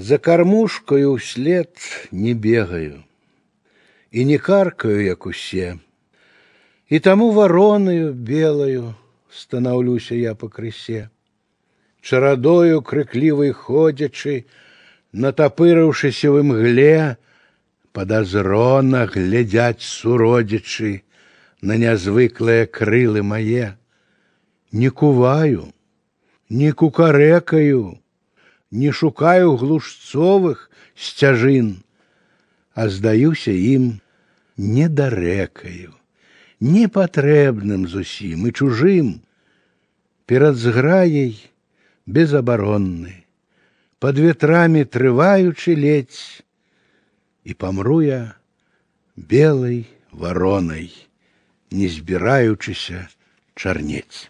За кормушкою вслед не бегаю и не каркаю, як усе. И тому вороною белою становлюся я по крысе. Чарадою крыклівай ходячы, натапырыўшыся в імгле, подозрона глядяць суродзічы на нязвыклыя крылы мае. Не куваю, не кукарэкаю, не шукаю глушцовых сцяжын, а здаюся ім недарэкаю, непатрэбным зусім і чужым, перад зграяй безабаронны, под ветрамі трываючы ледзь, і памру я белай варонай, не збіраючыся чарнець.